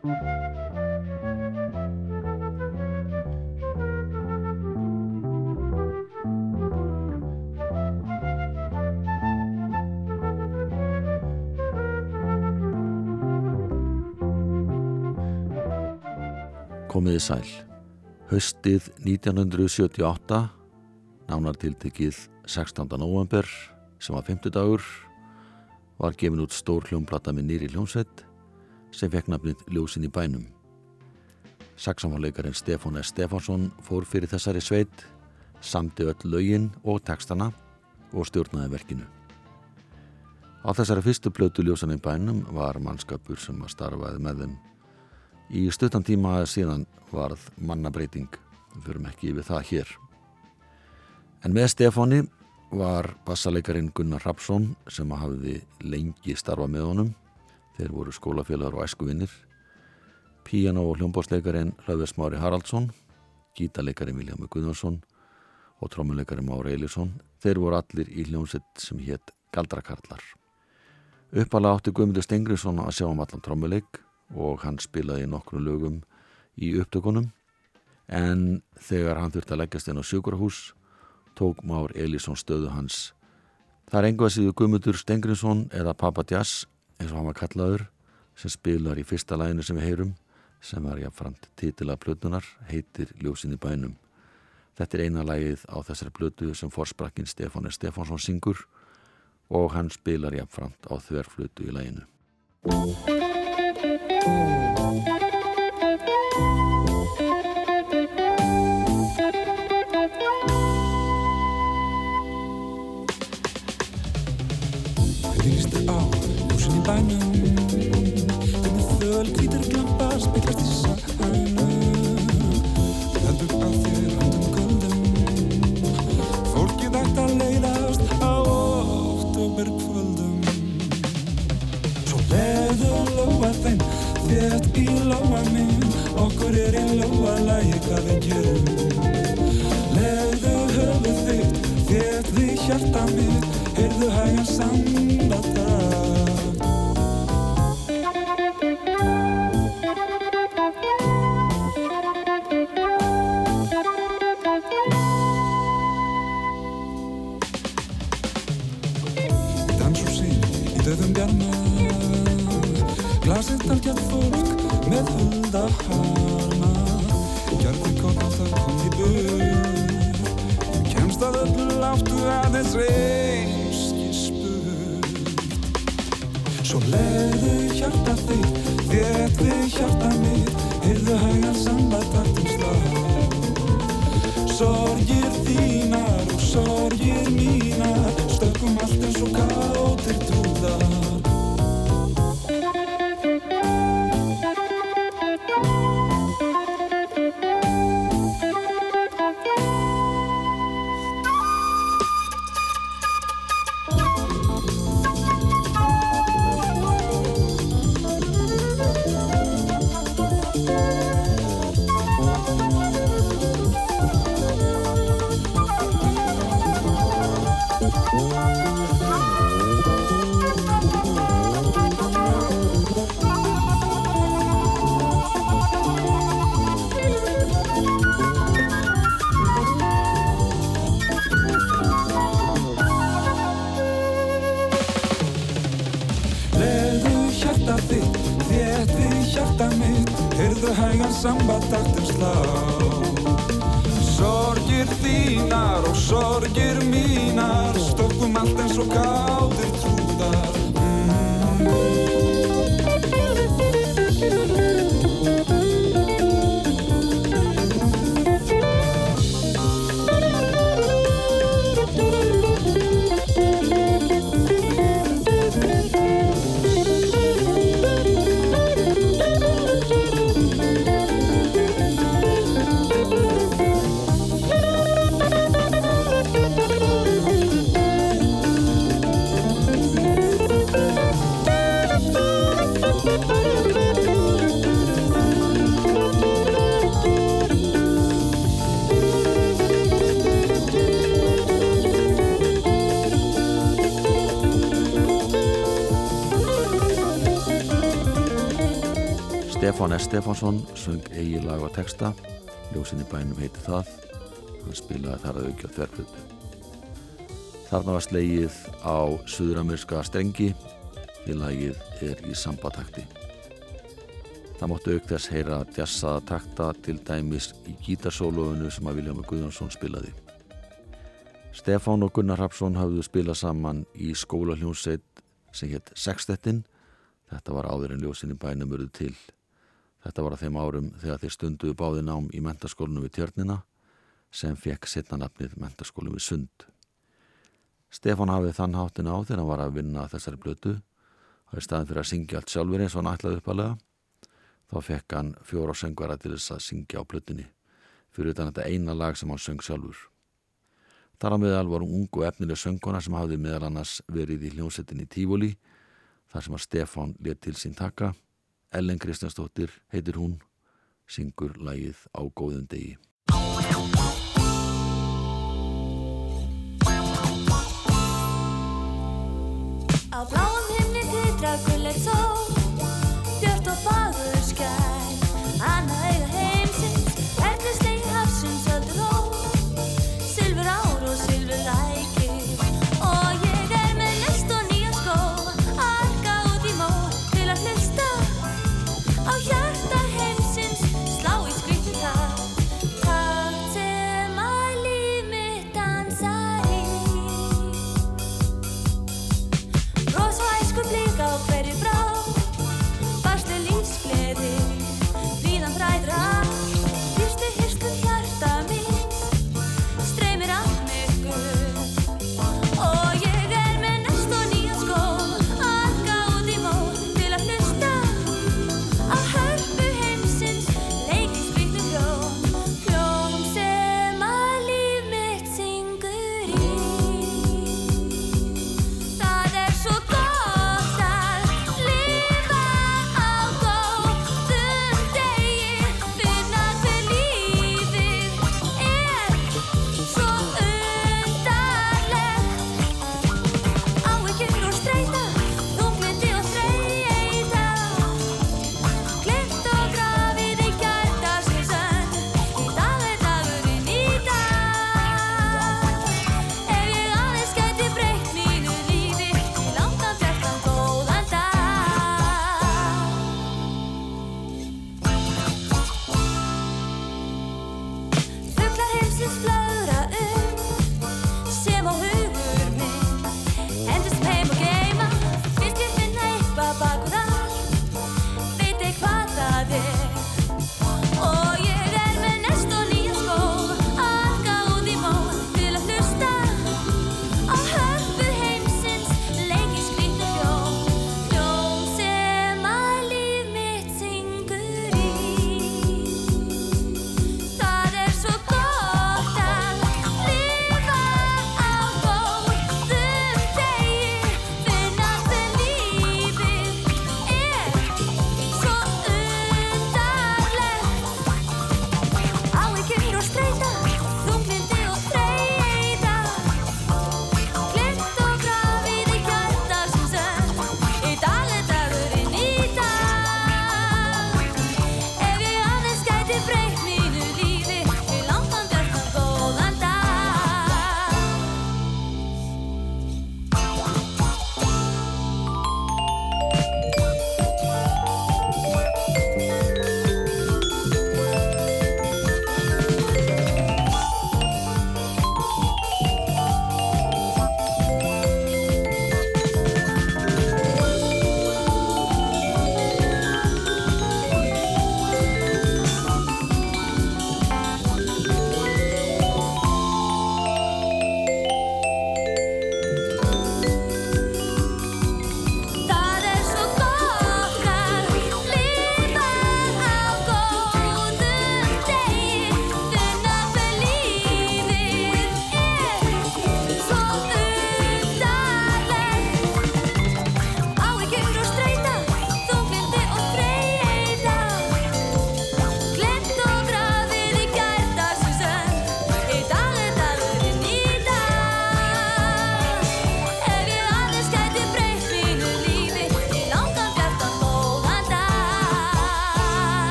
Komiði sæl. Höstið 1978, nánar tiltekið 16. november, sem var 50 dagur, var gefin út stór hljómplata með nýri hljómsveit sem fekk nafnið Ljósin í bænum. Saksamfáleikarin Stefán S. Stefánsson fór fyrir þessari sveit, samti öll lögin og textana og stjórnaði verkinu. Á þessari fyrstu blötu Ljósin í bænum var mannskapur sem að starfaði með þeim Í stuttan tíma síðan varð mannabreiting, við fyrum ekki yfir það hér. En með Stefáni var bassaleikarin Gunnar Rapsson sem hafði lengi starfa með honum. Þeir voru skólafélagar og æskuvinnir. Piano- og hljómbásleikarin Hlauður Smári Haraldsson, gítaleikarin Viljámi Guðnarsson og trómuleikarin Mári Eilisson. Þeir voru allir í hljómsett sem hétt Galdrakarlar. Uppala átti Guðmundur Stengriðsson að sjá um allan trómuleik og hann spilaði nokkru lögum í upptökunum en þegar hann þurfti að leggjast inn á sjúkurahús tók Már Elísson stöðu hans. Það er enga síðu Guðmundur Stengrinsson eða Papa Jazz eins og hann var kallaður sem spilar í fyrsta læginu sem við heyrum sem var jáfnframt titila plötunar heitir Ljósin í bænum. Þetta er eina lægið á þessari plötu sem forsprakkin Stefán S. Stefánsson syngur og hann spilar jáfnframt á þverflötu í læginu. Okkur er í lóa lægi hvað við gerum Leðu höfu þitt þétt því hjarta mitt Heyrðu hægan sambatakt Í danshúsi, í Gjörði kokk það kom í bur Þú kemst að öllu láttu aðeins reynski spurt Svo leiðu hjarta þitt, við hjarta mitt Heyrðu hægan sambataktum slá Sorgir þínar og sorgir Stefán S. Stefánsson söng eigi lag og texta. Ljósin í bænum heiti það. Hann spilaði þar að aukja þverflutu Þarna var slegið á suðuramerska strengi. Því lagið er í sambatakti. Það móttu auk þess heyra djassaða takta til dæmis í gítarsólofunu sem að Viljámi Guðjónsson spilaði. Stefán og Gunnar Rapsson hafðu spilað saman í skóla hljónsveit sem hétt Sextettin. Þetta var áður en ljósinni bænum urðu til Þetta var að þeim árum þegar þeir stunduðu báði nám í mentaskólinu við Tjörnina sem fekk setna nafnið mentaskólinu við Sund. Stefán hafið þann háttin á þegar hann var að vinna þessari blötu og í staðin fyrir að syngja allt sjálfur eins og hann ætlaði uppalega þá fekk hann fjóra söngvara til þess að syngja á blötunni fyrir utan þetta eina lag sem hann söng sjálfur. Þar á meðal voru ungu efnileg söngkona sem hafði meðal annars verið í hljómsettin í Tífóli þar sem að Stefán let til sín taka Ellen Kristjánsdóttir heitir hún, syngur lægið á góðum degi.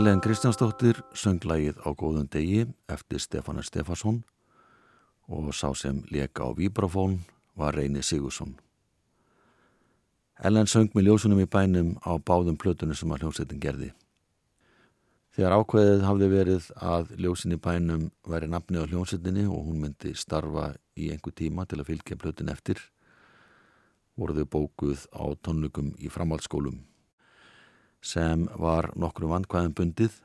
Ellen Kristjánsdóttir söng lagið á góðun degi eftir Stefán Stefansson og sá sem leka á vibrafón var Reyni Sigursson. Ellen söng með ljósunum í bænum á báðum plötunum sem að hljómsveitin gerði. Þegar ákveðið hafði verið að ljósin í bænum væri nafni á hljómsveitinni og hún myndi starfa í einhver tíma til að fylgja plötun eftir, voru þau bókuð á tónlugum í framhaldsskólum sem var nokkru vandkvæðum bundið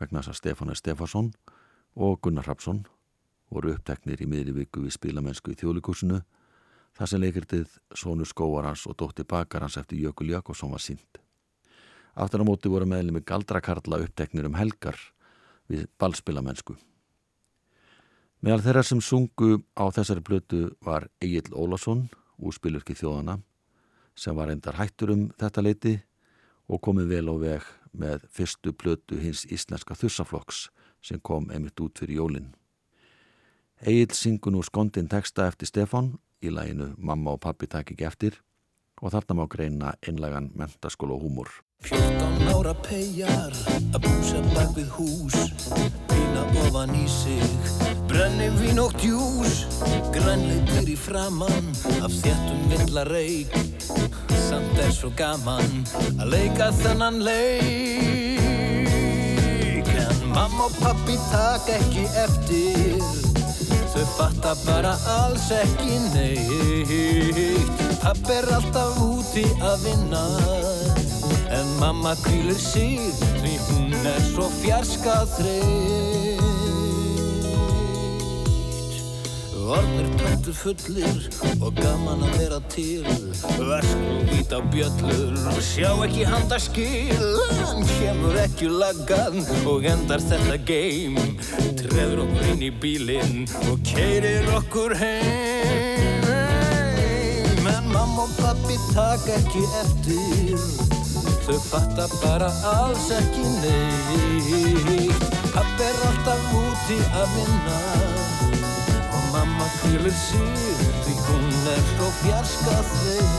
vegna þess að Stefán Stefansson og Gunnar Rapsson voru uppteknir í miðri viku við spilamennsku í þjóðlíkursinu þar sem leikirtið Sónu Skóarans og Dótti Bakarans eftir Jökul Jakobsson var sínd. Aftur á móti voru meðlum með galdrakarla uppteknir um helgar við ballspilamennsku. Meðal þeirra sem sungu á þessari blötu var Egil Ólason, úspilurki þjóðana, sem var endar hættur um þetta leiti og komið vel á veg með fyrstu blötu hins íslenska þussaflokks sem kom einmitt út fyrir jólinn. Egil syngur nú skondin texta eftir Stefan í læginu Mamma og pappi takk ekki eftir og þarna má greina einlegan mentaskóla og húmor. 14 ára pejar að búsa bak við hús. Pína ofan í sig Brenni vín og djús. Grænleitir í framann Af þjættum villar reik Samt er svo gaman Að leika þennan leik. En mamma og pappi tak ekki eftir Þau fatta bara alls ekki neitt. Papp er alltaf úti að vinna En mamma kvílir sig því hún er svo fjarska þreyt Orðnir töntu fullir og gaman að vera til. Versk og ít á bjöllur, sjá ekki handa skil. Hann kemur ekki laggan og endar þetta geim Treður okkur inn í bílinn og keirir okkur heim. En mamma og pappi tak ekki eftir Þau fatta bara alls ekki neitt. Papp er alltaf úti að vinna. Og mamma kvílir sig Því hún er svo fjarska þreyt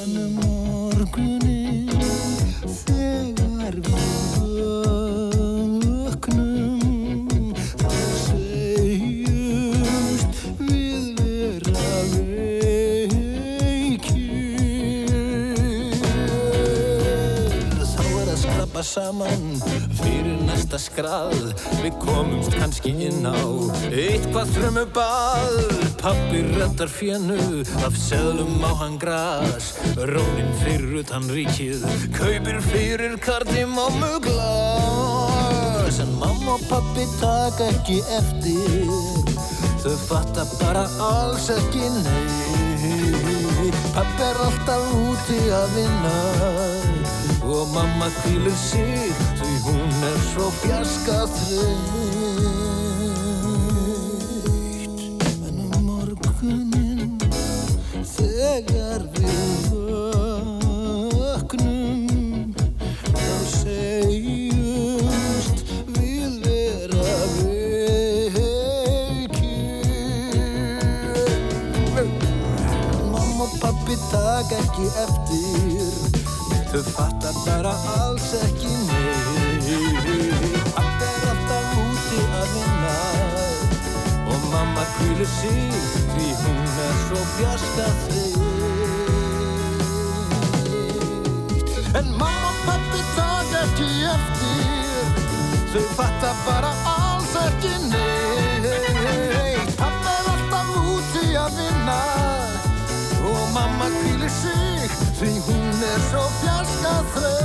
En um morgunin Þegar við Við komumst kannski inn á eitthvað þrömmuball Pappi rettar fjennu af seðlum á hann gras. Rónin fyrir utan ríkið kaupir fyrir kardimómu glas En mamma og pappi taka ekki eftir Þau fatta bara alls ekki neitt. Pappi er alltaf úti að vinna Og mamma kvílir sig hún er svo fjarska þreyt En um morgunin Þegar við vöknum Þá segjumst við vera veikir. Mamma og pappi tak ekki eftir Þau fatta bara alls ekki kvílir sig Því hún er svo fjarska þreytt En mamma og pappi tak ekki eftir. Þau fatta bara alls ekki neitt. Pappi er alltaf úti að vinna. Og mamma kvílir sig Því hún er svo fjarska þreytt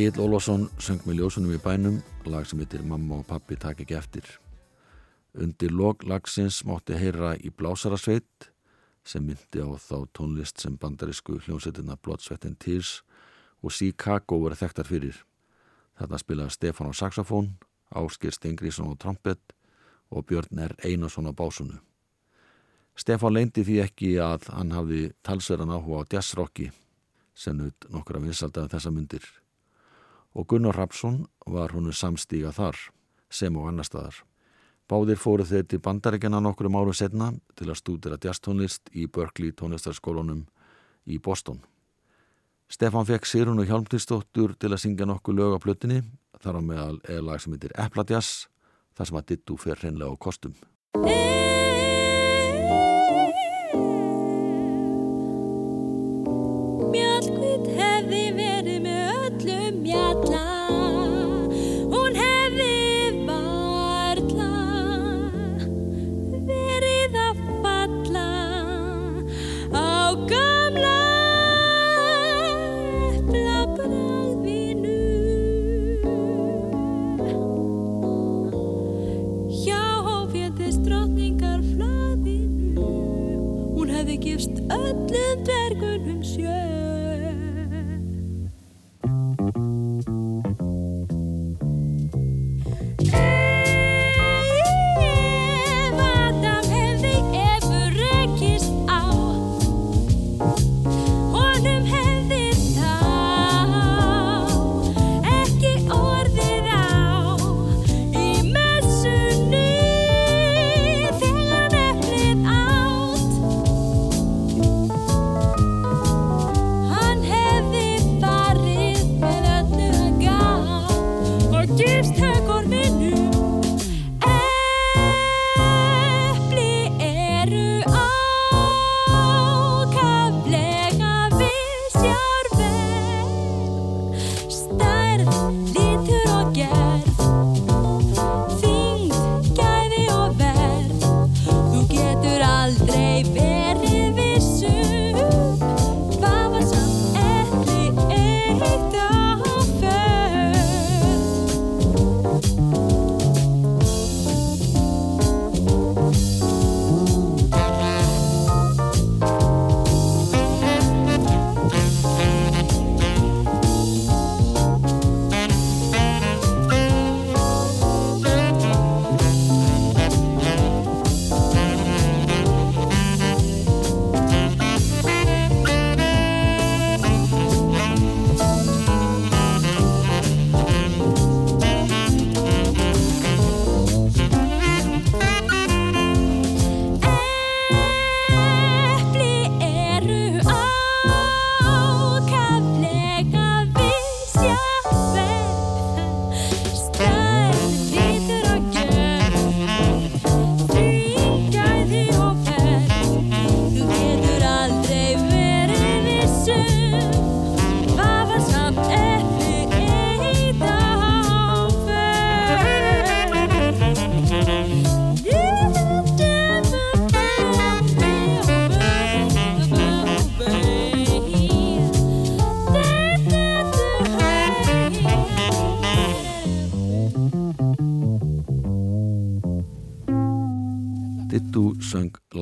Egil Ólafsson söng með ljósunum í bænum lag sem heitir Mamma og pappi tak ekki eftir. Undir lok lagsins mátti heyra í blásarasveit sem myndi á þá tónlist sem bandarísku hljómsveitina Blood, Sweat and Tears og Chicago verið þekktar fyrir. Þarna spilaði Stefán á saxofón, Áskir Stengrísson á trompet og Björn R. Einarsson á básunu. Stefán leindi því ekki að hann hafði talsverðan áhuga á jazzrocki sem nutt nokkra vinsaldaði þessa myndir og Gunnar Rapsson var húnu samstíga þar sem og annar staðar. Báðir fóru þeir til bandaríkjana nokkrum árum setna til að stúdira jazztónlist í Berkeley tónlistarskólunum í Boston. Stefan fekk Sirun og Hjálmtistóttur til að syngja nokkuð lög á plötinni, þar á meðal eða lag sem heitir Epladjass, þar sem að dittu fer hreinlega á kostum. Mjallkvít hefði mi.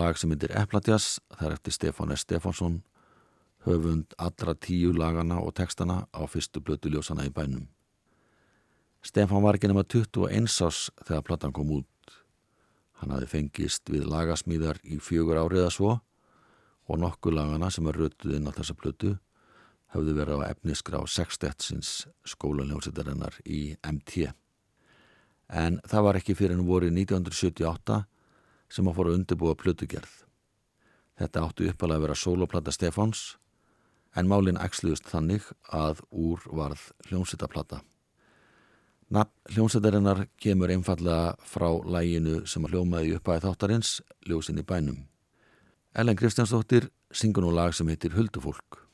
Lag sem heitir Epladjass, það er eftir Stefán S. Stefánsson, höfund allra tíu lagana og textana á fyrstu blötu ljósana í bænum. Stefán var ekki nema 21 ás þegar platan kom út. Hann hafði fengist við lagasmíðar í fjögur áriða svo og nokkuð lagana sem var rötuð inn á þessa plötu hafði verið á efnisgra á sextetsins skólanljósitarinnar í MT. En það var ekki fyrir en voru 1978 sem að fóra að undirbúa plötugerð. Þetta áttu uppalega að vera soloplata Stefáns en málinn ægsluðust þannig að úr varð hljómsveitaplata. Nafn hljómsveitarinnar kemur einfallega frá læginu sem að hljómaði uppaði þáttarins, ljósin í bænum. Ellen Kristjánsdóttir syngur nú lag sem heitir Huldufólk.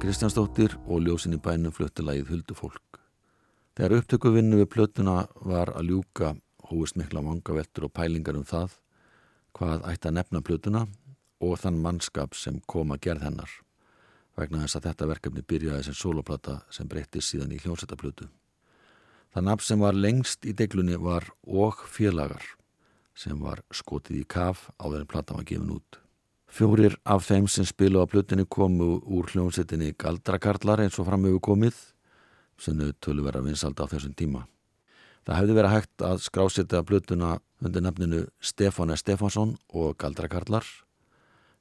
Ellen Kristjánsdóttir og ljósin í bænum fluttilagið Huldufólk. Þegar upptökuvinnu við plötuna var að ljúka hóist mikla vangaveltur og pælingar um það hvað ætti að nefna plötuna og þann mannskap sem kom að gerð hennar vegna þess að þetta verkefni byrjaði sem soloplata sem breyttist síðan í hljómsættaplötu. Það nafn sem var lengst í deglunni var Og félagar sem var skotið í kaf áður en platan var gefin út. Fjórir af þeim sem spilu á plötunni komu úr hljómsettinni Galdrakarlar eins og framöfu komið sem þau tölu vera vinsalda á þessum tíma. Það hefði verið hægt að skrásetja plötuna undir nafninu Stefán S. Stefánsson og Galdrakarlar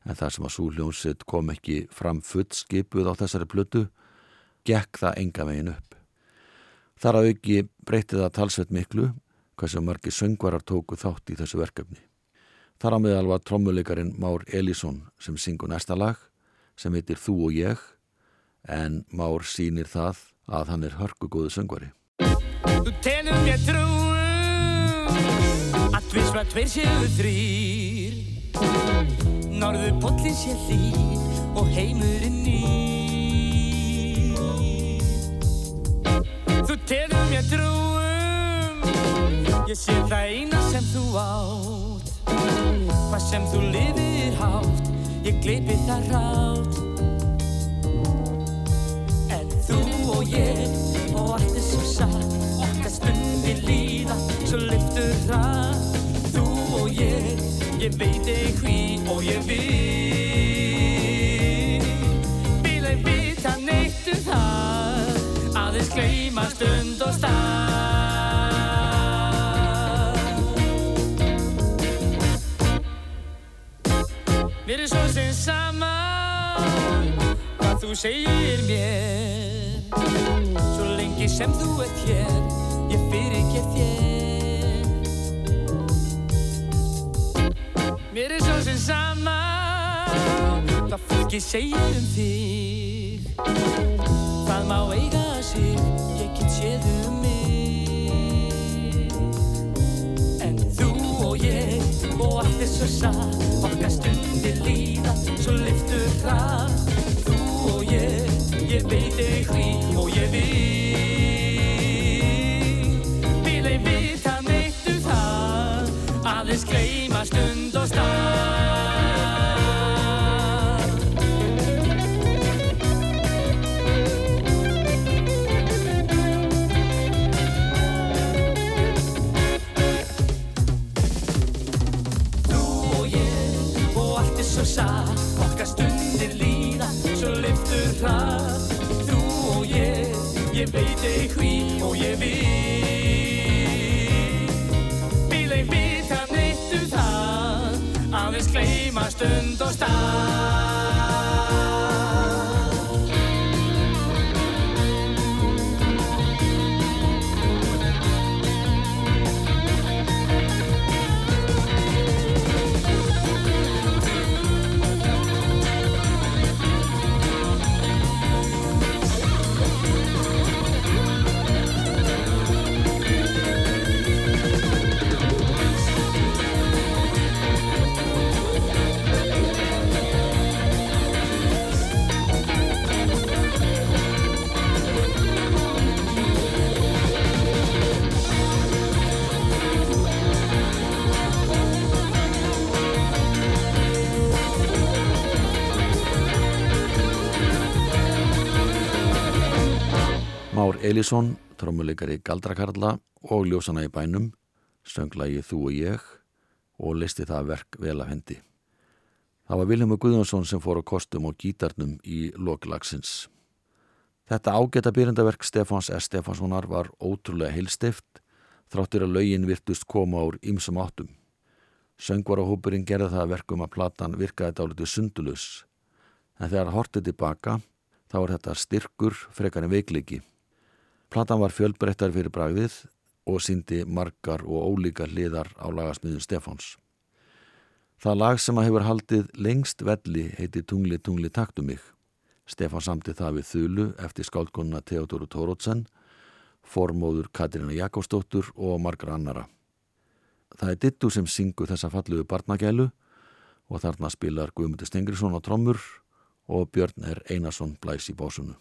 en það sem að svo hljómsett kom ekki fram full skipuð á þessari plötu gekk það enga veginn upp. Þar að auki breytti það talsveit miklu hversu margi söngvarar tóku þátt í þessu verkefni. Þar á meðal var trommuleikarin Már Elísson sem syngur næsta lag sem heitir Þú og ég en Már sýnir það að hann er hörkugóðu söngvari. Þú telur mér trúum að tvisvar tveir séu þrýr Norður pollin sé hlýr og heimurinn nýr. Þú telur mér trúum ég sé það eina sem þú átt Hvað sem þú lifir hátt ég gleipi það rátt. En þú og ég og allt er svo satt. Okkar stundir líða svo liftur rætt Þú Ég veit ei hví og ég vil. Vil ei vita neitt um það? Aðeins gleyma stund og stað þú segir mér. Svo lengi sem þú ert hér Ég fyrirger þér. Mér er svo sem sama Hvað fólki segir um þig. Það má eiga sig Ég get séð um mig. En þú og ég Og allt er svo satt. Okkar stundir líða Svo liftur það ég Ég veit ei hví Og ég vil Vil ei vita neitt um það Aðeins gleyma stund og stað liftur hratt Þú og ég, ég veit ei hví og ég vil. Vil ei vita neitt um það. Aðeins gleyma stund og stað Elísson, trommuleikari Galdrakarla og ljósana í bænum, sönglægi Þú og ég og listi það verk vel af hendi. Það var Vilhelmur Guðjónsson sem fór á kostum og gítarnum í loklagsins. Þetta ágæta byrjandaverk Stefáns S. Stefánssonar var ótrúlega heilstift þráttur að lögin virtust koma úr ýmsum áttum. Söngvarahópurinn gerði það að verkum að platan virkaði dálítið sundulus en þegar hortið tilbaka þá er þetta styrkur frekar en veikleiki. Platan var fjölbreyttar fyrir bragðið og síndi margar og ólíka hliðar á lagasmiðun Stefáns. Það lag sem að hefur haldið lengst velli heiti Tungli tungli taktu mig. Stefán samti það við Þulu eftir skáldkonuna Theodóru Tórótsen, formóður Katrína Jakobsdóttur og margar annara. Það er dittu sem syngur þessa falluðu barnagælu og þarna spilar Guðmundur Stengriðsson á trommur og Björn er Einarsson blæs í básunu.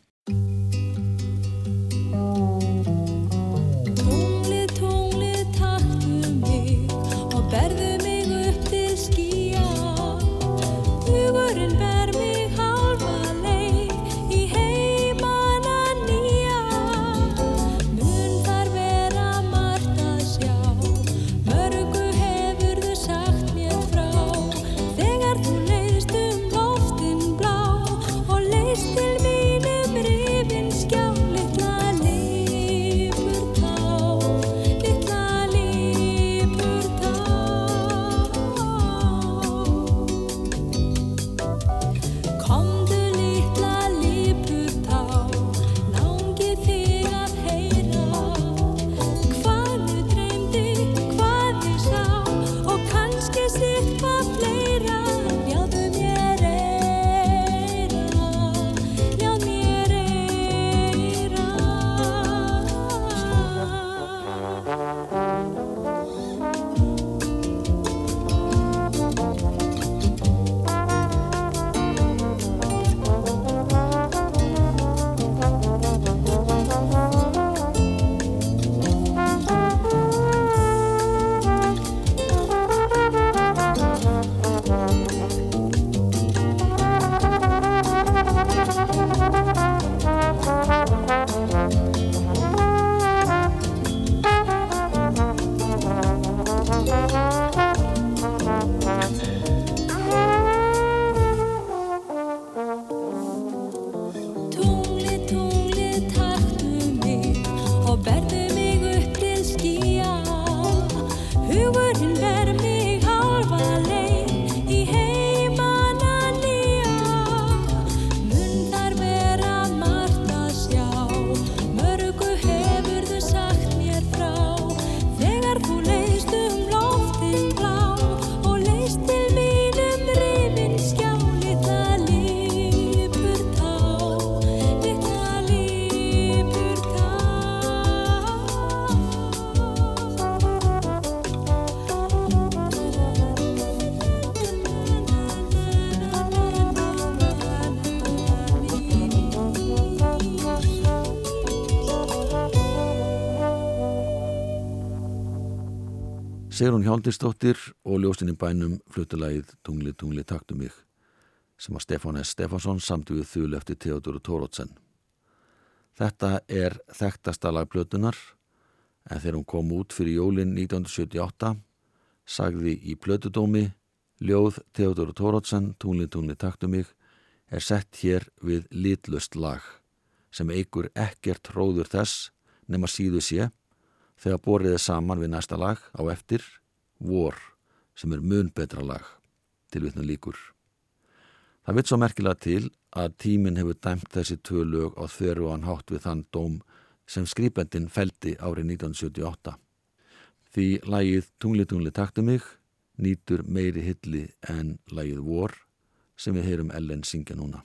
Sigrun Hjáldistóttir og ljósinn í bænum flutulagið Tungli, tungli, taktu mig sem að Stefán S. Stefansson samt við þul eftir Theodor Tórótsen. Þetta er þekktasta lag plötunar en þegar hún kom út fyrir jólinn 1978 sagði í plötudómi Ljóð Theodor Tórótsen, Tungli, tungli, taktu mig er sett hér við litlust lag sem eigur ekkert hróður þess nema síðu sé þegar boriðið saman við næsta lag á eftir Vor sem er mun betra lag til vitna líkur. Það vitt svo merkilega til að tíminn hefur dæmt þessi tvö lög á og hann hátt við þann dóm sem skrýpendin feldi árið 1978. Því lagið Tungli tungli taktu mig nýtur meiri hilli en lagið Vor sem við heyrum Ellen syngja núna.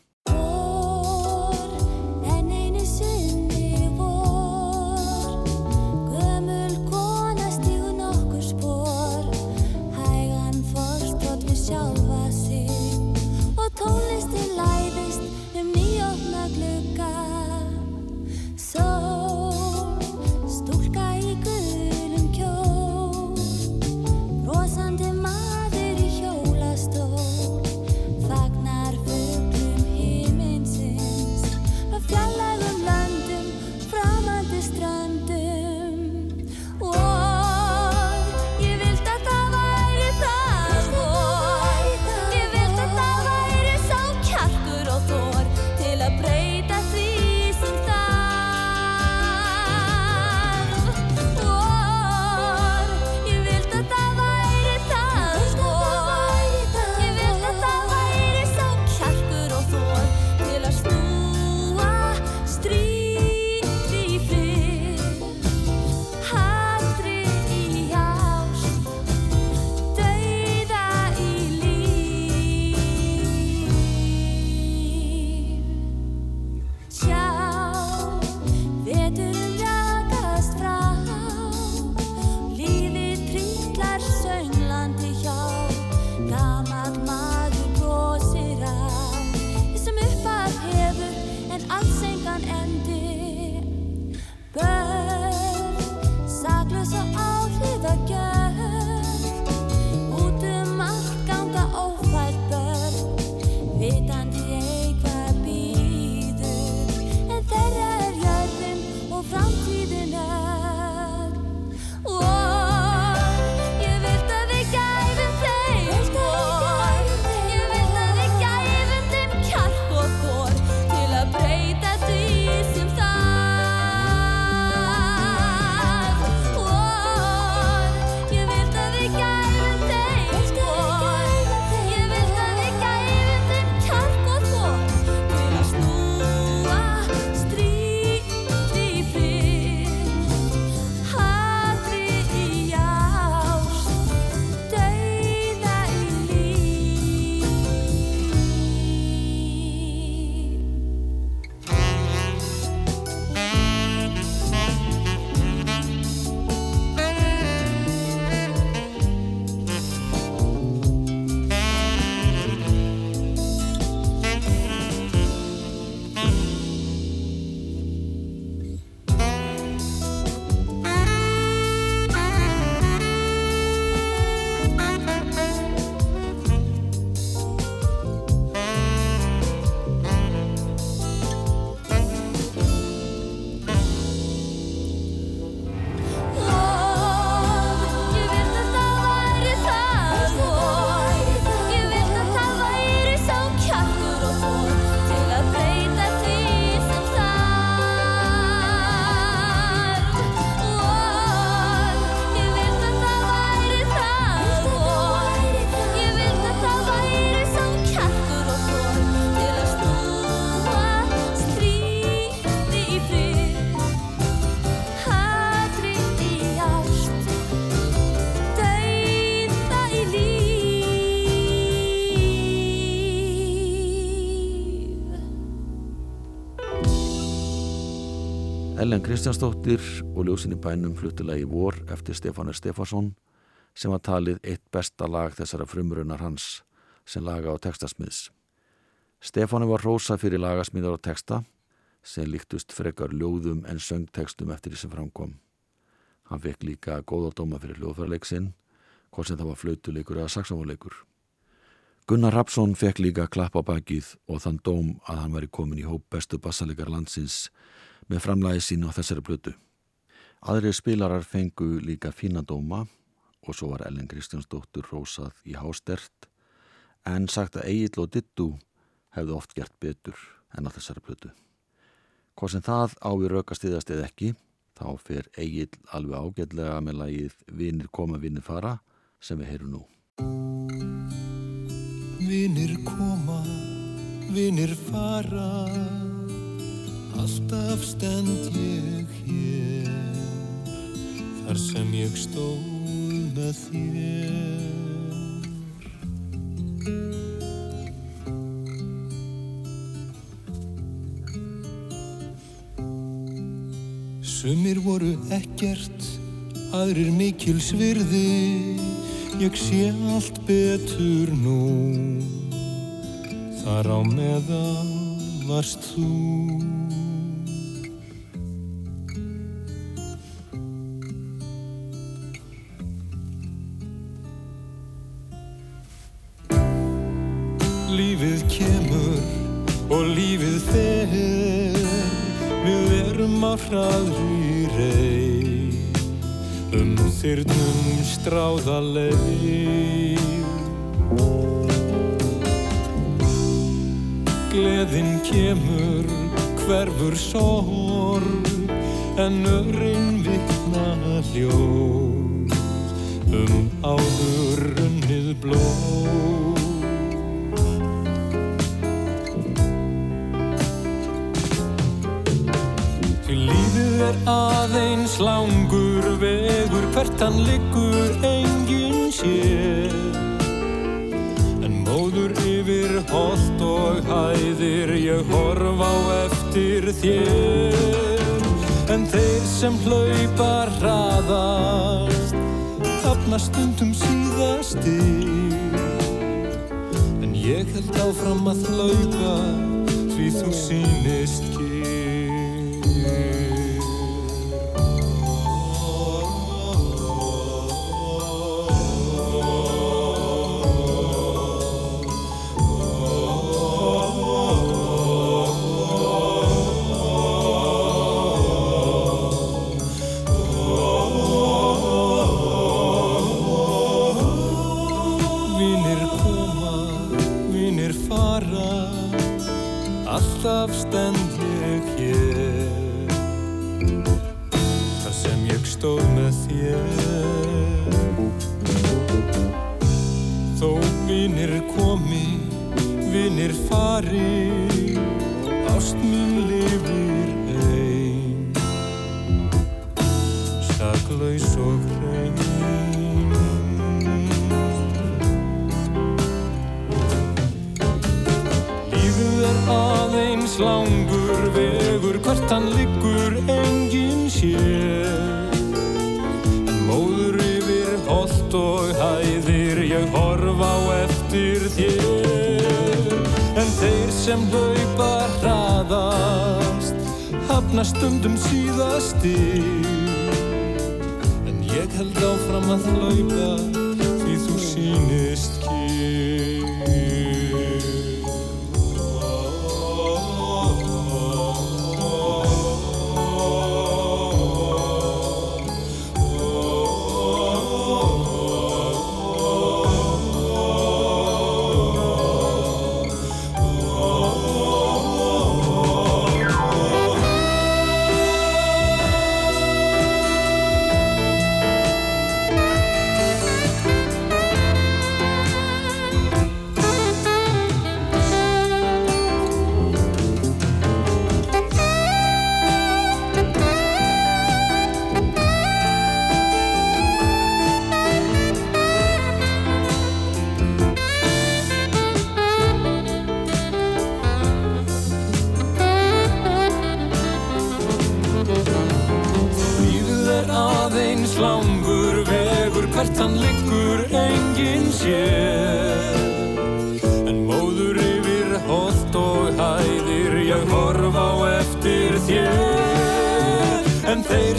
Ellen Kristjánsdóttir og ljósinni bænum fluttilagi Vor eftir Stefánur Stefansson sem var talið eitt besta lag þessara frumrunar hans sem laga á textasmiðs. Stefánu var rósa fyrir lagasmíðar og texta sem líktust frekar ljóðum en söngtextum eftir því sem framkom. Hann fekk líka góðadóma fyrir hljóðfæraleik sinn hvort sem það var flautuleikur eða saxofónleikur. Gunnar Rapsson fekk líka klapp á bakið og þann dóm að hann væri komin í hóp bestu bassalikar landsins með framlægi sín á þessari blötu. Aðri spilarar fengu líka fína dóma og svo var Ellen Kristjánsdóttur rósað í hástert en sagt að Egil og Dittu hefðu oft gert betur en á þessari blötu. Hvað sem það á við raukastiðast eða ekki, þá fer Egil alveg ágætlega með lagið Vinir koma, vinir fara sem við heyrum nú. Vinir koma, vinir fara, alltaf stend ég hér, þar sem ég stóð með þér. Sumir voru ekkert, aðrir mikil svirði, ég sé allt betur nú. Þar á meðal varst þú. Lífið fer, við erum á hraðri rey, um þyrnum stráða leið. Gleðin kemur, hverfur sorg, en örin vikna hljóð, um áður unnið blóð. Er aðeins langur vegur, hvert hann liggur enginn sér. En móður yfir holt og hæðir, ég horf á eftir þér. En þeir sem hlaupa hraðast, hafna stundum síðastir. En ég held áfram að hlaupa, því þú sýnist hann liggur enginn sér. En móður yfir holt og hæðir, ég horf á eftir þér. En þeir sem hlaupa hraðast, hafna stundum síðastir. En ég held áfram að hlaupa, því þú sýnist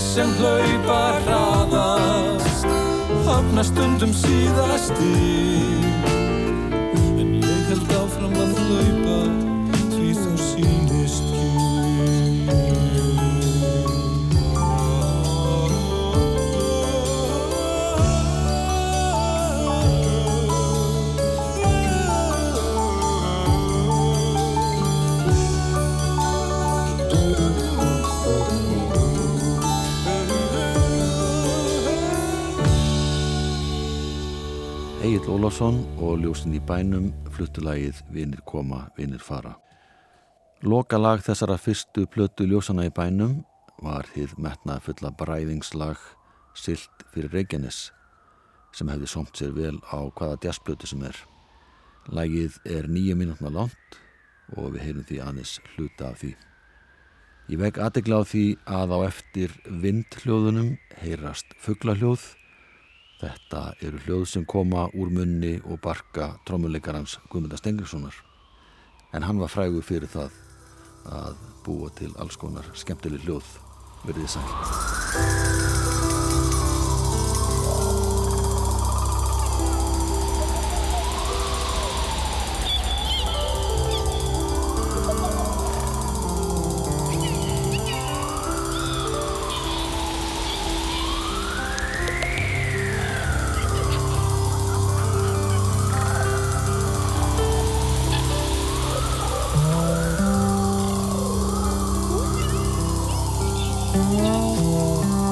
sem hlaupa hraðast, hafna stundum síðasti og ljósin í bænum fluttulagið Vinir koma, vinir fara. Lokalag þessara fyrstu plötu ljósana í bænum var hið metna fulla bræðingslag Silt fyrir Reykjanes sem hefði somt sér vel á hvaða jazzplötu sem er. Lagið er nýju mínútna langt og við heyrum því aðeins hluta af því. Ég veg aðegla á því að á eftir vindhljóðunum heyrast fugglahljóð Þetta eru hljóð sem koma úr munni og barka trommuleikarans Guðmunda Stengriðssonar. En hann var frægur fyrir það að búa til alls konar skemmtileg hljóð verðið sæl. Oh.